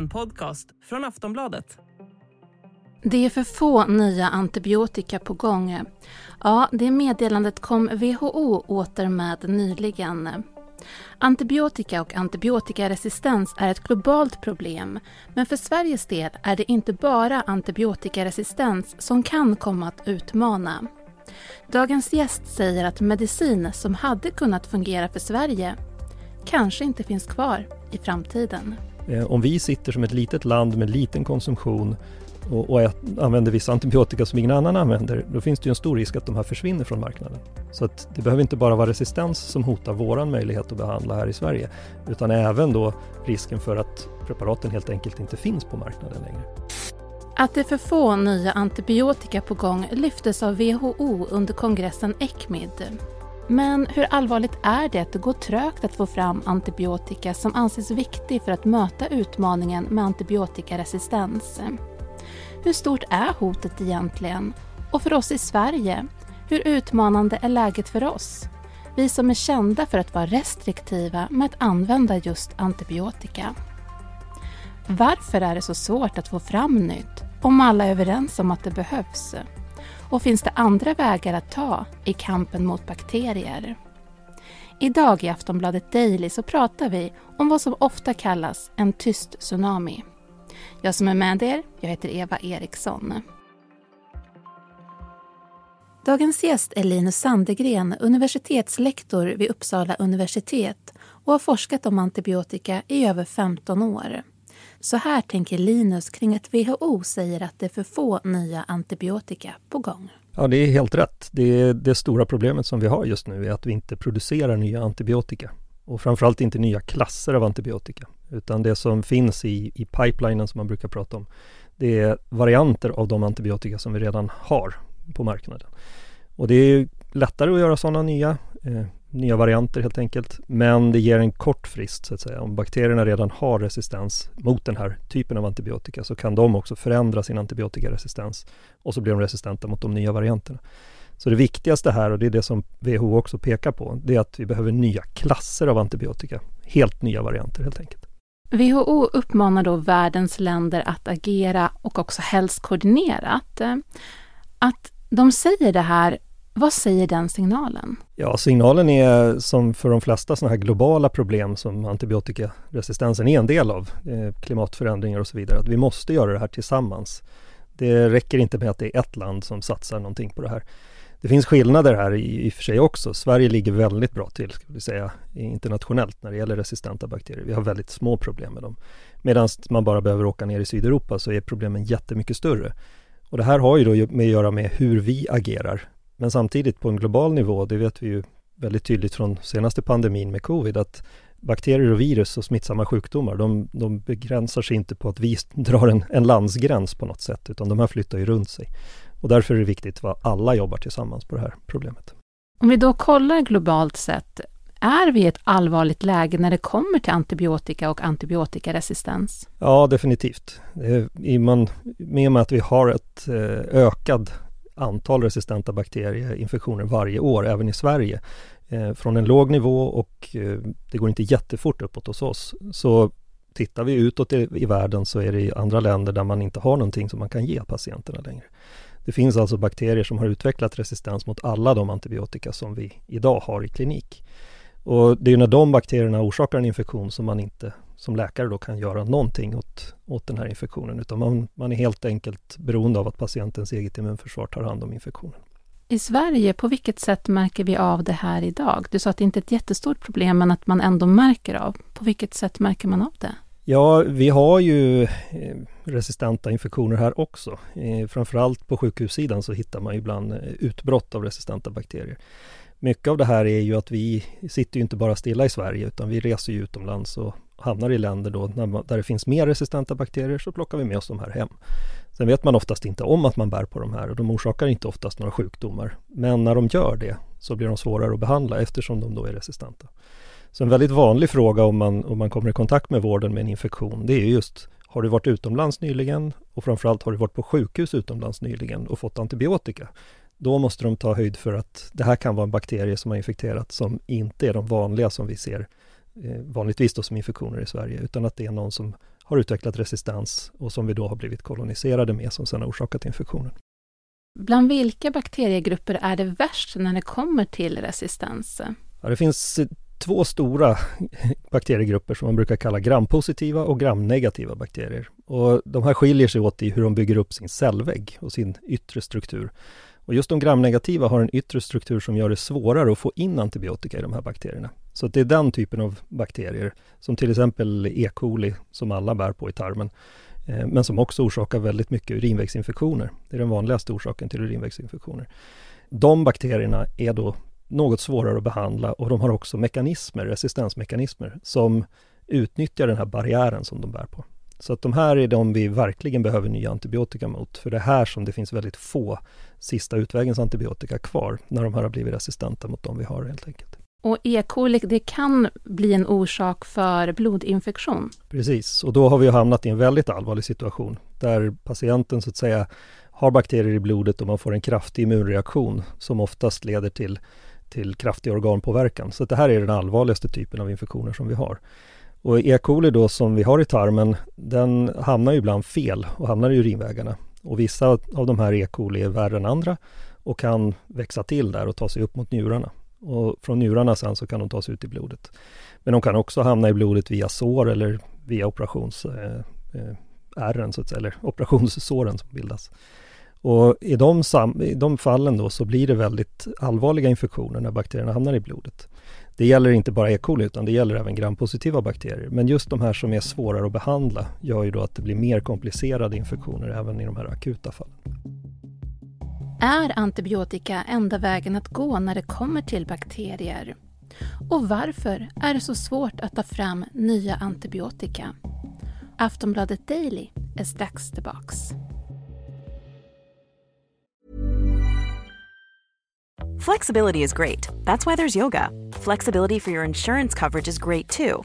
En podcast från Aftonbladet. Det är för få nya antibiotika på gång. Ja, det meddelandet kom WHO åter med nyligen. Antibiotika och antibiotikaresistens är ett globalt problem men för Sveriges del är det inte bara antibiotikaresistens som kan komma att utmana. Dagens gäst säger att medicin som hade kunnat fungera för Sverige kanske inte finns kvar i framtiden. Eh, om vi sitter som ett litet land med liten konsumtion och, och använder vissa antibiotika som ingen annan använder, då finns det ju en stor risk att de här försvinner från marknaden. Så att det behöver inte bara vara resistens som hotar våran möjlighet att behandla här i Sverige, utan även då risken för att preparaten helt enkelt inte finns på marknaden längre. Att det är för få nya antibiotika på gång lyftes av WHO under kongressen ECMID. Men hur allvarligt är det att det går trögt att få fram antibiotika som anses viktig för att möta utmaningen med antibiotikaresistens? Hur stort är hotet egentligen? Och för oss i Sverige, hur utmanande är läget för oss? Vi som är kända för att vara restriktiva med att använda just antibiotika. Varför är det så svårt att få fram nytt om alla är överens om att det behövs? Och finns det andra vägar att ta i kampen mot bakterier? Idag i Aftonbladet Daily så pratar vi om vad som ofta kallas en tyst tsunami. Jag som är med er, jag heter Eva Eriksson. Dagens gäst är Linus Sandegren, universitetslektor vid Uppsala universitet och har forskat om antibiotika i över 15 år. Så här tänker Linus kring att WHO säger att det är för få nya antibiotika på gång. Ja, det är helt rätt. Det, är det stora problemet som vi har just nu är att vi inte producerar nya antibiotika. Och framförallt inte nya klasser av antibiotika. Utan det som finns i, i pipelinen som man brukar prata om, det är varianter av de antibiotika som vi redan har på marknaden. Och det är lättare att göra sådana nya, eh, nya varianter helt enkelt. Men det ger en kort frist så att säga. Om bakterierna redan har resistens mot den här typen av antibiotika så kan de också förändra sin antibiotikaresistens och så blir de resistenta mot de nya varianterna. Så det viktigaste här, och det är det som WHO också pekar på, det är att vi behöver nya klasser av antibiotika. Helt nya varianter helt enkelt. WHO uppmanar då världens länder att agera och också helst koordinerat. Eh, att de säger det här, vad säger den signalen? Ja, signalen är som för de flesta sådana här globala problem som antibiotikaresistensen är en del av, eh, klimatförändringar och så vidare, att vi måste göra det här tillsammans. Det räcker inte med att det är ett land som satsar någonting på det här. Det finns skillnader här i, i och för sig också. Sverige ligger väldigt bra till, ska vi säga, internationellt när det gäller resistenta bakterier. Vi har väldigt små problem med dem. Medan man bara behöver åka ner i Sydeuropa så är problemen jättemycket större. Och det här har ju då med att göra med hur vi agerar. Men samtidigt på en global nivå, det vet vi ju väldigt tydligt från senaste pandemin med covid, att bakterier och virus och smittsamma sjukdomar, de, de begränsar sig inte på att vi drar en, en landsgräns på något sätt, utan de här flyttar ju runt sig. Och därför är det viktigt att alla jobbar tillsammans på det här problemet. Om vi då kollar globalt sett, är vi i ett allvarligt läge när det kommer till antibiotika och antibiotikaresistens? Ja, definitivt. I man, med och med att vi har ett eh, ökat antal resistenta bakterieinfektioner varje år, även i Sverige, eh, från en låg nivå och eh, det går inte jättefort uppåt hos oss. Så tittar vi utåt i, i världen så är det i andra länder där man inte har någonting som man kan ge patienterna längre. Det finns alltså bakterier som har utvecklat resistens mot alla de antibiotika som vi idag har i klinik. Och det är när de bakterierna orsakar en infektion som man inte som läkare då kan göra någonting åt, åt den här infektionen, utan man, man är helt enkelt beroende av att patientens eget immunförsvar tar hand om infektionen. I Sverige, på vilket sätt märker vi av det här idag? Du sa att det inte är ett jättestort problem, men att man ändå märker av. På vilket sätt märker man av det? Ja, vi har ju eh, resistenta infektioner här också. Eh, framförallt på sjukhussidan så hittar man ibland eh, utbrott av resistenta bakterier. Mycket av det här är ju att vi sitter ju inte bara stilla i Sverige utan vi reser ju utomlands och hamnar i länder då där det finns mer resistenta bakterier så plockar vi med oss de här hem. Sen vet man oftast inte om att man bär på de här och de orsakar inte oftast några sjukdomar. Men när de gör det så blir de svårare att behandla eftersom de då är resistenta. Så en väldigt vanlig fråga om man, om man kommer i kontakt med vården med en infektion, det är just har du varit utomlands nyligen och framförallt har du varit på sjukhus utomlands nyligen och fått antibiotika? Då måste de ta höjd för att det här kan vara en bakterie som har infekterat som inte är de vanliga som vi ser vanligtvis då som infektioner i Sverige, utan att det är någon som har utvecklat resistens och som vi då har blivit koloniserade med som sedan har orsakat infektionen. Bland vilka bakteriegrupper är det värst när det kommer till resistens? Ja, det finns två stora bakteriegrupper som man brukar kalla grampositiva och gramnegativa bakterier. Och de här skiljer sig åt i hur de bygger upp sin cellvägg och sin yttre struktur. Och just de gramnegativa har en yttre struktur som gör det svårare att få in antibiotika i de här bakterierna. Så det är den typen av bakterier, som till exempel E. coli, som alla bär på i tarmen, eh, men som också orsakar väldigt mycket urinvägsinfektioner. Det är den vanligaste orsaken till urinvägsinfektioner. De bakterierna är då något svårare att behandla och de har också mekanismer, resistensmekanismer, som utnyttjar den här barriären som de bär på. Så att de här är de vi verkligen behöver nya antibiotika mot, för det är här som det finns väldigt få sista utvägens antibiotika kvar, när de här har blivit resistenta mot de vi har helt enkelt. Och E. coli, det kan bli en orsak för blodinfektion? Precis, och då har vi hamnat i en väldigt allvarlig situation, där patienten så att säga har bakterier i blodet och man får en kraftig immunreaktion som oftast leder till till kraftig organpåverkan. Så det här är den allvarligaste typen av infektioner som vi har. Och E. coli då som vi har i tarmen, den hamnar ju ibland fel och hamnar i urinvägarna. Och vissa av de här E. coli är värre än andra och kan växa till där och ta sig upp mot njurarna. Och från njurarna sen så kan de tas ut i blodet. Men de kan också hamna i blodet via sår eller via operationsärren, eh, eh så att säga, eller operationssåren som bildas. Och i de, i de fallen då så blir det väldigt allvarliga infektioner när bakterierna hamnar i blodet. Det gäller inte bara E. coli utan det gäller även grampositiva bakterier. Men just de här som är svårare att behandla gör ju då att det blir mer komplicerade infektioner även i de här akuta fallen. Är antibiotika enda vägen att gå när det kommer till bakterier? Och varför är det så svårt att ta fram nya antibiotika? Aftonbladet Daily är strax tillbaks. Flexibility is great. That's why there's yoga. Flexibility for your insurance coverage is great too.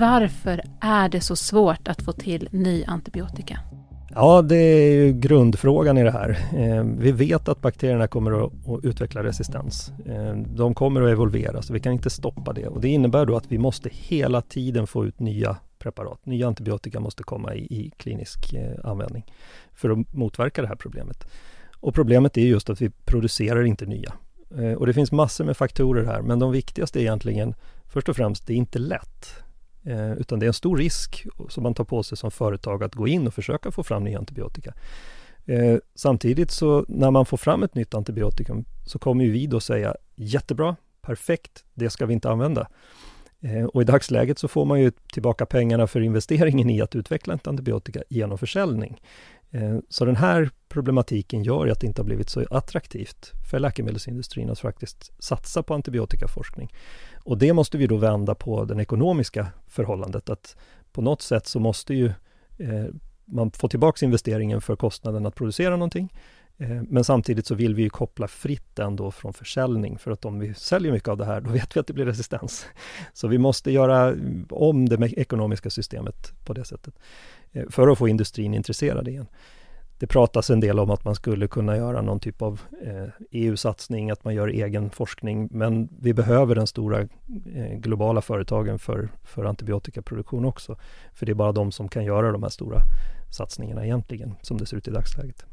Varför är det så svårt att få till ny antibiotika? Ja, det är ju grundfrågan i det här. Eh, vi vet att bakterierna kommer att, utveckla resistens. Eh, de kommer att evolvera, så vi kan inte stoppa det. Och det innebär då att vi måste hela tiden få ut nya preparat. Nya antibiotika måste komma i, i klinisk eh, användning för att motverka det här problemet. Och problemet är just att vi producerar inte nya. Och det finns massor med faktorer här, men de viktigaste är egentligen först och främst, det är inte lätt. Eh, utan det är en stor risk som man tar på sig som företag att gå in och försöka få fram ny antibiotika. Eh, samtidigt så när man får fram ett nytt antibiotikum så kommer ju vi då säga jättebra, perfekt, det ska vi inte använda. Eh, och i dagsläget så får man ju tillbaka pengarna för investeringen i att utveckla ett antibiotika genom försäljning. Eh, så den här problematiken gör att det inte har blivit så attraktivt för läkemedelsindustrin att faktiskt satsa på antibiotikaforskning. Och det måste vi då vända på det ekonomiska förhållandet att på något sätt så måste ju eh, man få tillbaka investeringen för kostnaden att producera någonting. Eh, men samtidigt så vill vi ju koppla fritt ändå från försäljning för att om vi säljer mycket av det här, då vet vi att det blir resistens. Så vi måste göra mm, om det ekonomiska systemet på det sättet eh, för att få industrin intresserad igen. Det pratas en del om att man skulle kunna göra någon typ av eh, EU-satsning, att man gör egen forskning, men vi behöver den stora eh, globala företagen för, för antibiotikaproduktion också. För det är bara de som kan göra de här stora satsningarna egentligen, som det ser ut i dagsläget.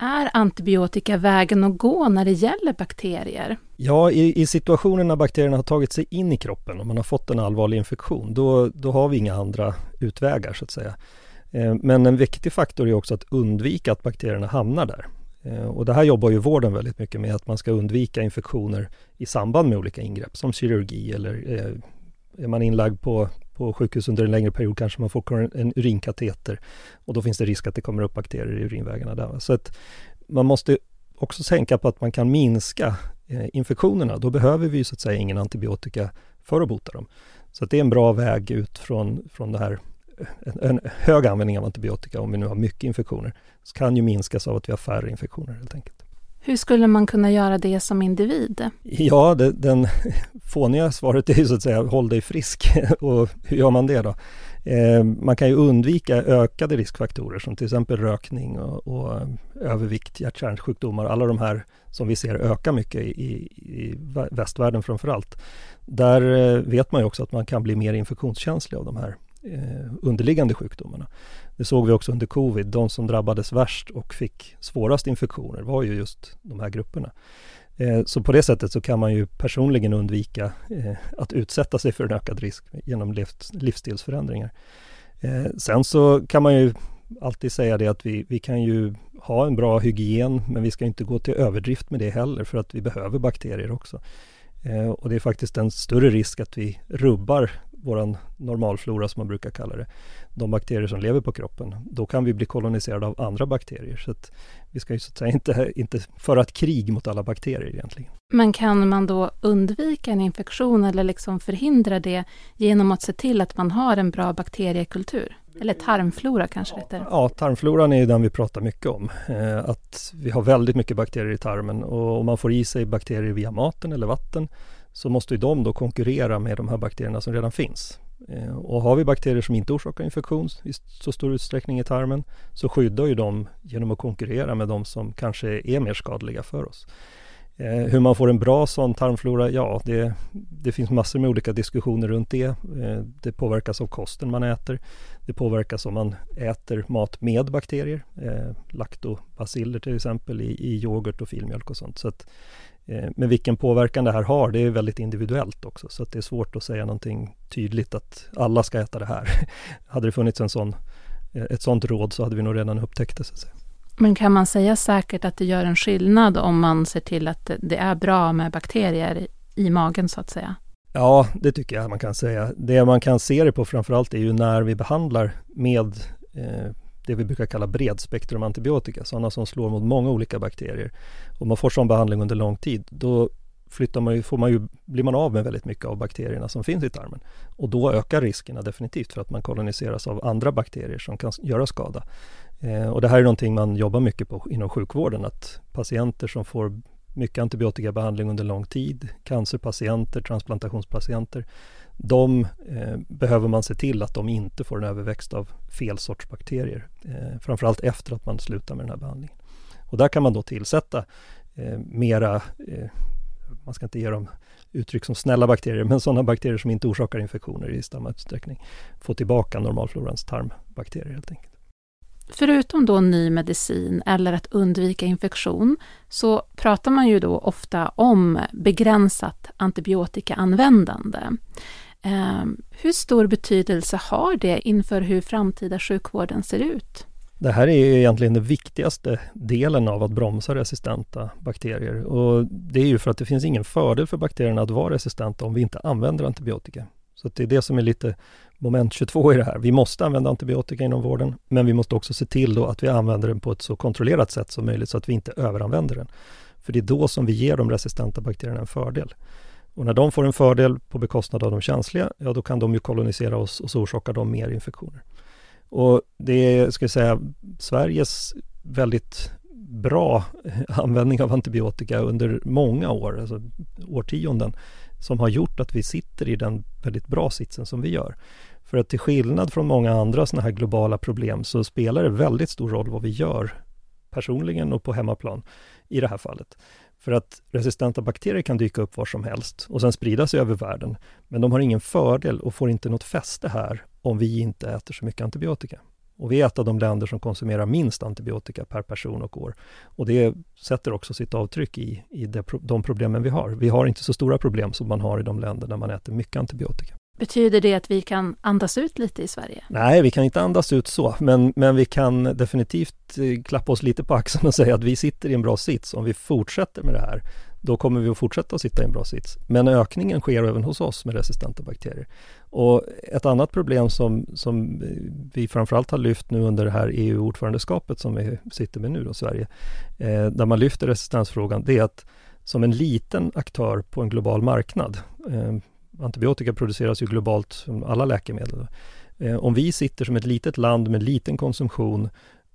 Är antibiotika vägen att gå när det gäller bakterier? Ja, i, i situationer när bakterierna har tagit sig in i kroppen och man har fått en allvarlig infektion, då, då har vi inga andra utvägar så att säga. Eh, men en viktig faktor är också att undvika att bakterierna hamnar där. Eh, och det här jobbar ju vården väldigt mycket med, att man ska undvika infektioner i samband med olika ingrepp, som kirurgi eller eh, är man inlagd på, på sjukhus under en längre period kanske man får en urinkateter och då finns det risk att det kommer upp bakterier i urinvägarna där. Så att man måste också tänka på att man kan minska infektionerna. Då behöver vi så att säga ingen antibiotika för att bota dem. Så det är en bra väg ut från, från det här en, hög användning av antibiotika, om vi nu har mycket infektioner, så kan ju minskas av att vi har färre infektioner helt enkelt. Hur skulle man kunna göra det som individ? Ja, det, den fåniga svaret är ju så att säga, håll dig frisk. Och hur gör man det då? Eh, man kan ju undvika ökade riskfaktorer som till exempel rökning och, och övervikt, hjärt-kärlsjukdomar, alla de här som vi ser öka mycket i, i västvärlden framför allt. Där eh, vet man ju också att man kan bli mer infektionskänslig av de här eh, Eh, underliggande sjukdomarna. Det såg vi också under covid. De som drabbades värst och fick svårast infektioner var ju just de här grupperna. Eh, så på det sättet så kan man ju personligen undvika eh, att utsätta sig för en ökad risk genom livsstilsförändringar. Sen så kan man ju alltid säga det att vi, vi kan ju ha en bra hygien men vi ska inte gå till överdrift med det heller för att vi behöver bakterier också. Och det är faktiskt en större risk att vi rubbar våran normalflora som man brukar kalla det, de bakterier som lever på kroppen, då kan vi bli koloniserade av andra bakterier. Så att vi ska ju så att säga inte, inte föra ett krig mot alla bakterier egentligen. Men kan man då undvika en infektion eller liksom förhindra det genom att se till att man har en bra bakteriekultur? Eller tarmflora kanske det heter? Ja, tarmfloran är ju den vi pratar mycket om. Eh, att vi har väldigt mycket bakterier i tarmen och om man får i sig bakterier via maten eller vatten så måste ju de då konkurrera med de här bakterierna som redan finns. Eh, och har vi bakterier som inte orsakar infektion i så stor utsträckning i tarmen så skyddar ju de genom att konkurrera med de som kanske är mer skadliga för oss. Eh, hur man får en bra sån tarmflora, ja det, det finns massor med olika diskussioner runt det. Eh, det påverkas av kosten man äter. Det påverkas om man äter mat med bakterier, eh, laktobaciller till exempel i, i yoghurt och filmjölk och sånt. Så att men vilken påverkan det här har, det är väldigt individuellt också, så att det är svårt att säga någonting tydligt att alla ska äta det här. hade det funnits en sån, ett sånt råd så hade vi nog redan upptäckt det. Så att säga. Men kan man säga säkert att det gör en skillnad om man ser till att det är bra med bakterier i magen så att säga? Ja, det tycker jag man kan säga. Det man kan se det på framförallt är ju när vi behandlar med eh, det vi brukar kalla bredspektrumantibiotika, sådana som slår mot många olika bakterier. Om man får sån behandling under lång tid, då flyttar man ju, får man ju, blir man av med väldigt mycket av bakterierna som finns i tarmen. Och då ökar riskerna definitivt för att man koloniseras av andra bakterier som kan göra skada. Eh, och det här är någonting man jobbar mycket på inom sjukvården, att patienter som får mycket antibiotikabehandling under lång tid, cancerpatienter, transplantationspatienter, de eh, behöver man se till att de inte får en överväxt av fel sorts bakterier. Eh, framförallt efter att man slutar med den här behandlingen. Och där kan man då tillsätta eh, mera, eh, man ska inte ge dem uttryck som snälla bakterier, men sådana bakterier som inte orsakar infektioner i samma utsträckning. Få tillbaka normalflorans tarmbakterier helt enkelt. Förutom då ny medicin eller att undvika infektion så pratar man ju då ofta om begränsat antibiotikaanvändande. Ehm, hur stor betydelse har det inför hur framtida sjukvården ser ut? Det här är egentligen den viktigaste delen av att bromsa resistenta bakterier. Och det är ju för att det finns ingen fördel för bakterierna att vara resistenta om vi inte använder antibiotika. Så det är det som är lite moment 22 i det här. Vi måste använda antibiotika inom vården, men vi måste också se till då att vi använder den på ett så kontrollerat sätt som möjligt så att vi inte överanvänder den. För det är då som vi ger de resistenta bakterierna en fördel. Och när de får en fördel på bekostnad av de känsliga, ja då kan de ju kolonisera oss och så orsakar de mer infektioner. Och det är, ska jag säga, Sveriges väldigt bra användning av antibiotika under många år, alltså årtionden, som har gjort att vi sitter i den väldigt bra sitsen som vi gör. För att till skillnad från många andra sådana här globala problem så spelar det väldigt stor roll vad vi gör personligen och på hemmaplan i det här fallet. För att resistenta bakterier kan dyka upp var som helst och sen sprida sig över världen. Men de har ingen fördel och får inte något fäste här om vi inte äter så mycket antibiotika. Och vi är ett av de länder som konsumerar minst antibiotika per person och år. Och det sätter också sitt avtryck i, i det, de problemen vi har. Vi har inte så stora problem som man har i de länder där man äter mycket antibiotika. Betyder det att vi kan andas ut lite i Sverige? Nej, vi kan inte andas ut så, men, men vi kan definitivt eh, klappa oss lite på axeln och säga att vi sitter i en bra sits. Om vi fortsätter med det här, då kommer vi att fortsätta att sitta i en bra sits. Men ökningen sker även hos oss med resistenta bakterier. Och ett annat problem som, som vi framförallt har lyft nu under det här EU-ordförandeskapet som vi sitter med nu då, Sverige, eh, där man lyfter resistensfrågan, det är att som en liten aktör på en global marknad, eh, antibiotika produceras ju globalt som alla läkemedel. Eh, om vi sitter som ett litet land med liten konsumtion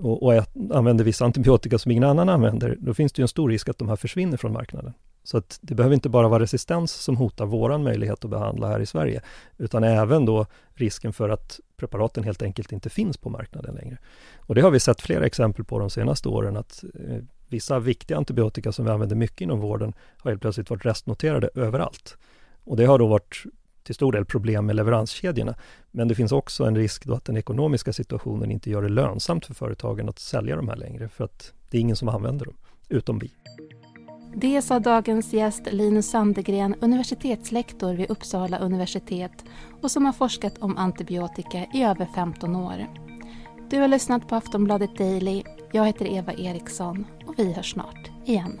och, och använder vissa antibiotika som ingen annan använder, då finns det ju en stor risk att de här försvinner från marknaden. Så att det behöver inte bara vara resistens som hotar våran möjlighet att behandla här i Sverige, utan även då risken för att preparaten helt enkelt inte finns på marknaden längre. Och det har vi sett flera exempel på de senaste åren, att eh, vissa viktiga antibiotika som vi använder mycket inom vården har helt plötsligt varit restnoterade överallt. Och det har då varit till stor del problem med leveranskedjorna. Men det finns också en risk då att den ekonomiska situationen inte gör det lönsamt för företagen att sälja de här längre, för att det är ingen som använder dem, utom vi. Det sa dagens gäst Linus Sandegren, universitetslektor vid Uppsala universitet och som har forskat om antibiotika i över 15 år. Du har lyssnat på Aftonbladet Daily. Jag heter Eva Eriksson och vi hörs snart igen.